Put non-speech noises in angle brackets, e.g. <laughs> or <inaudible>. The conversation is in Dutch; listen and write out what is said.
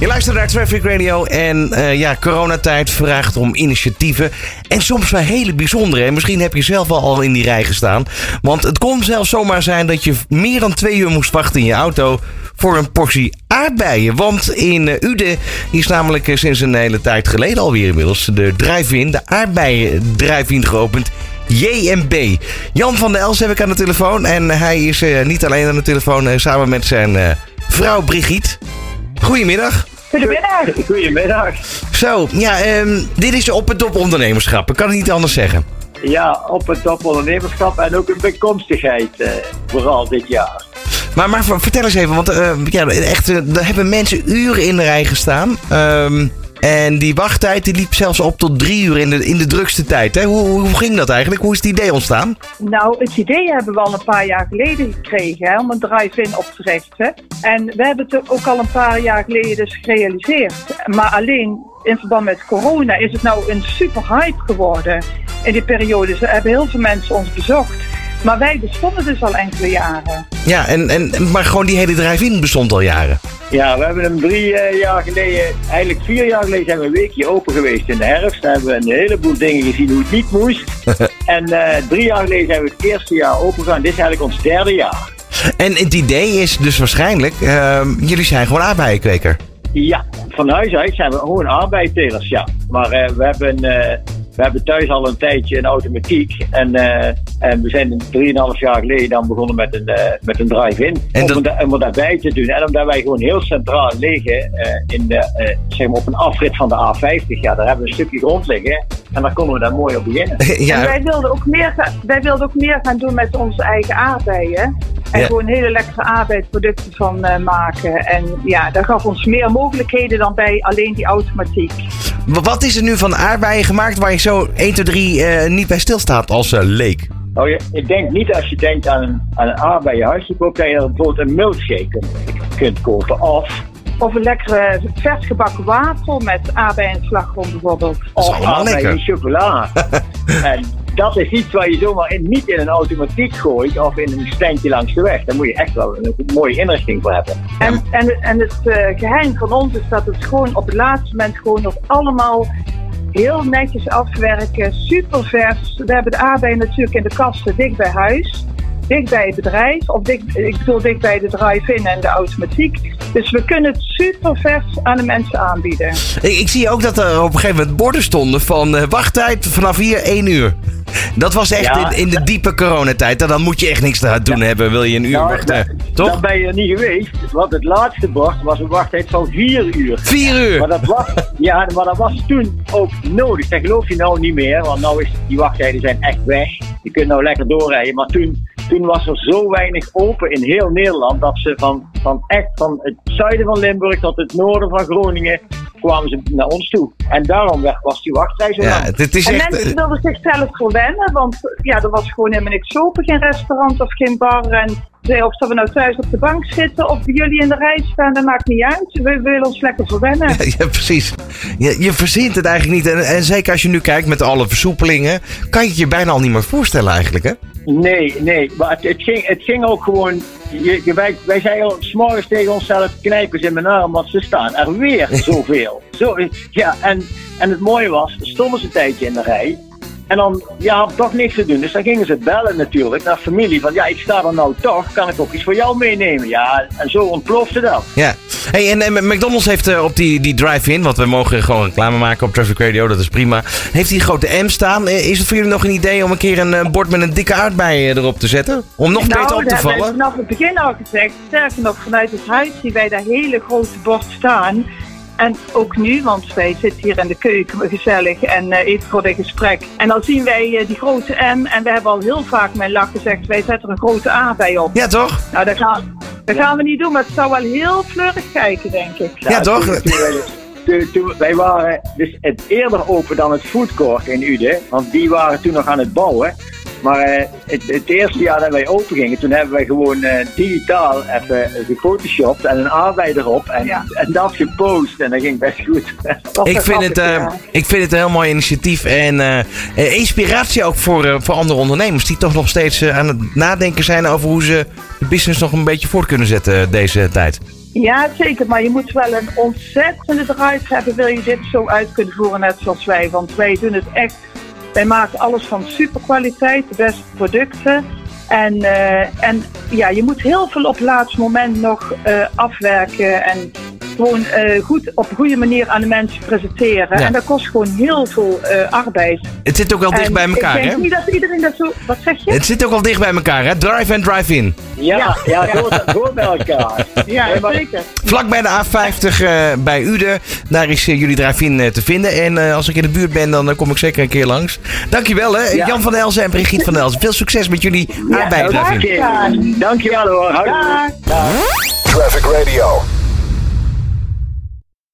Je luistert naar Traffic Radio en eh, ja, coronatijd vraagt om initiatieven. En soms wel hele bijzondere. En misschien heb je zelf wel al in die rij gestaan. Want het kon zelfs zomaar zijn dat je meer dan twee uur moest wachten in je auto voor een portie aardbeien. Want in uh, Ude is namelijk uh, sinds een hele tijd geleden alweer inmiddels de drive-in, de aardbeien drive-in geopend. JMB. Jan van der Els heb ik aan de telefoon. En hij is niet alleen aan de telefoon, samen met zijn vrouw Brigitte. Goedemiddag. Goedemiddag. Goedemiddag. Zo, ja, um, dit is op het top ondernemerschap. Ik kan het niet anders zeggen. Ja, op het top ondernemerschap en ook een bijkomstigheid, uh, vooral dit jaar. Maar, maar vertel eens even, want uh, ja, echt, uh, er hebben mensen uren in de rij gestaan. Um, en die wachttijd die liep zelfs op tot drie uur in de, in de drukste tijd. Hè? Hoe, hoe ging dat eigenlijk? Hoe is het idee ontstaan? Nou, het idee hebben we al een paar jaar geleden gekregen hè, om een drive-in op te richten. En we hebben het ook al een paar jaar geleden dus gerealiseerd. Maar alleen in verband met corona is het nou een super hype geworden in die periode. Ze hebben heel veel mensen ons bezocht. Maar wij bestonden dus al enkele jaren. Ja, en, en, maar gewoon die hele drive-in bestond al jaren. Ja, we hebben hem drie uh, jaar geleden, eigenlijk vier jaar geleden zijn we een weekje open geweest in de herfst. Daar hebben we een heleboel dingen gezien hoe het niet moest. <laughs> en uh, drie jaar geleden zijn we het eerste jaar open gegaan. Dit is eigenlijk ons derde jaar. En het idee is dus waarschijnlijk, uh, jullie zijn gewoon aardbeijenkweker. Ja, van huis uit zijn we gewoon aardbeientelers, ja. Maar uh, we hebben we hebben thuis al een tijdje een automatiek. En, uh, en we zijn 3,5 jaar geleden dan begonnen met een, uh, met een drive-in. Om, da om daarbij te doen. En omdat wij gewoon heel centraal liggen uh, in de, zeg maar op een afrit van de A50. Ja, daar hebben we een stukje grond liggen. En daar konden we daar mooi op beginnen. <laughs> ja. En wij wilden, ook meer, wij wilden ook meer gaan doen met onze eigen aardbeien. En ja. gewoon hele lekkere aardbeienproducten van maken. En ja, dat gaf ons meer mogelijkheden dan bij alleen die automatiek. Wat is er nu van aardbeien gemaakt waar je zo 1, 2, 3 uh, niet bij stilstaat als uh, leek? Oh, ja, ik denk niet als je denkt aan een, aan een dat je bijvoorbeeld een milkshake kunt, kunt kopen. Of of een lekkere vers gebakken wafel met aardbeien <laughs> en slagroom bijvoorbeeld. Of aardbeien chocola. en dat is iets waar je zomaar in, niet in een automatiek gooit of in een standje langs de weg. Daar moet je echt wel een, mooie inrichting voor hebben. En, en, en het uh, geheim van ons is dat het gewoon op het laatste moment gewoon nog allemaal heel netjes afwerken, super vers. We hebben de aardbeien natuurlijk in de kasten dicht bij huis dicht bij het bedrijf, of dicht, ik bedoel dicht bij de drive-in en de automatiek. Dus we kunnen het super vers aan de mensen aanbieden. Ik, ik zie ook dat er op een gegeven moment borden stonden van uh, wachttijd vanaf hier 1 uur. Dat was echt ja, in, in, de diepe coronatijd. Dan moet je echt niks te doen ja. hebben, wil je een uur nou, wachten. Dat, toch? Dat ben je niet geweest. Want het laatste bord was een wachttijd van 4 uur. 4 uur? Maar dat, was, ja, maar dat was toen ook nodig. Dat geloof je nou niet meer. Want nou is die wachttijden zijn echt weg. Je kunt nou lekker doorrijden. Maar toen toen was er zo weinig open in heel Nederland dat ze van, van echt van het zuiden van Limburg tot het noorden van Groningen kwamen ze naar ons toe. En daarom was die wachtrij zo ja, Het is en echt... mensen wilden zichzelf verwennen, want ja, er was gewoon helemaal niks open. Geen restaurant of geen bar. En zei, of dat we nou thuis op de bank zitten of jullie in de rij staan, dat maakt niet uit. We, we willen ons lekker verwennen. Ja, ja precies. Je, je verzint het eigenlijk niet. En, en zeker als je nu kijkt met alle versoepelingen, kan je het je bijna al niet meer voorstellen eigenlijk, hè? Nee, nee. Maar het, het, ging, het ging ook gewoon. Je, je, wij, wij zeiden s'morgens tegen onszelf: knijpen in mijn arm, want ze staan er weer <laughs> zoveel. Zo, ja, en, en het mooie was, stonden ze een tijdje in de rij. En dan, ja, toch niks te doen. Dus dan gingen ze bellen natuurlijk naar familie. Van ja, ik sta er nou toch, kan ik ook iets voor jou meenemen? Ja, en zo ontplofte dat. Ja. Hey, en, en McDonald's heeft uh, op die, die drive-in, want we mogen gewoon reclame maken op Traffic Radio, dat is prima. Heeft die grote M staan. Is het voor jullie nog een idee om een keer een, een bord met een dikke aardbei erop te zetten? Om nog nou, beter op te vallen? Nou, vanaf het begin al gezegd. Sterker nog, vanuit het huis zien wij dat hele grote bord staan. En ook nu, want wij zitten hier in de keuken gezellig en uh, even voor dit gesprek. En dan zien wij uh, die grote M en we hebben al heel vaak mijn lach gezegd, wij zetten er een grote A bij op. Ja, toch? Nou, dat gaan, dat gaan we niet doen, maar het zou wel heel fleurig kijken, denk ik. Ja, ja toch? Toen, wij waren dus het eerder open dan het foodcourt in Uden, want die waren toen nog aan het bouwen. Maar uh, het, het, eerste jaar dat wij open gingen, toen hebben wij gewoon uh, digitaal even gefotoshopt en een aardbei erop. En, ja. en dat gepost en dat ging best goed. <laughs> ik, vind het, uh, ik vind het een heel mooi initiatief en inspiratie ook voor, voor andere ondernemers die toch nog steeds aan het nadenken zijn over hoe ze de business nog een beetje voort kunnen zetten deze tijd. Ja, zeker. Maar je moet wel een ontzettende drive hebben. Wil je dit zo uit kunnen voeren, net zoals wij. Want wij doen het echt. Wij maken alles van superkwaliteit, de beste producten. En, eh, en ja, je moet heel veel op het laatste moment nog eh, afwerken. En gewoon eh, goed, op een goede manier aan de mensen presenteren. Ja. En dat kost gewoon heel veel eh, arbeid. Het zit ook wel dicht En bij elkaar, Ik hè? denk niet dat iedereen dat zo... Wat zeg je? Het zit ook wel dicht bij elkaar, hè? Drive en drive-in. Ja, Ja. ja, hoort bij elkaar. Ja, maar- zeker. Vlak bij de A50 eh, bij Uden. Daar is jullie drive-in te vinden. En eh, als ik in de buurt ben, dan kom ik zeker een keer langs. Dankjewel, hè? Ja. Jan van Elzen en Brigitte van Elzen. Veel succes met jullie drive-in. dankjewel hoor. Houdoe. Dag. Traffic Radio.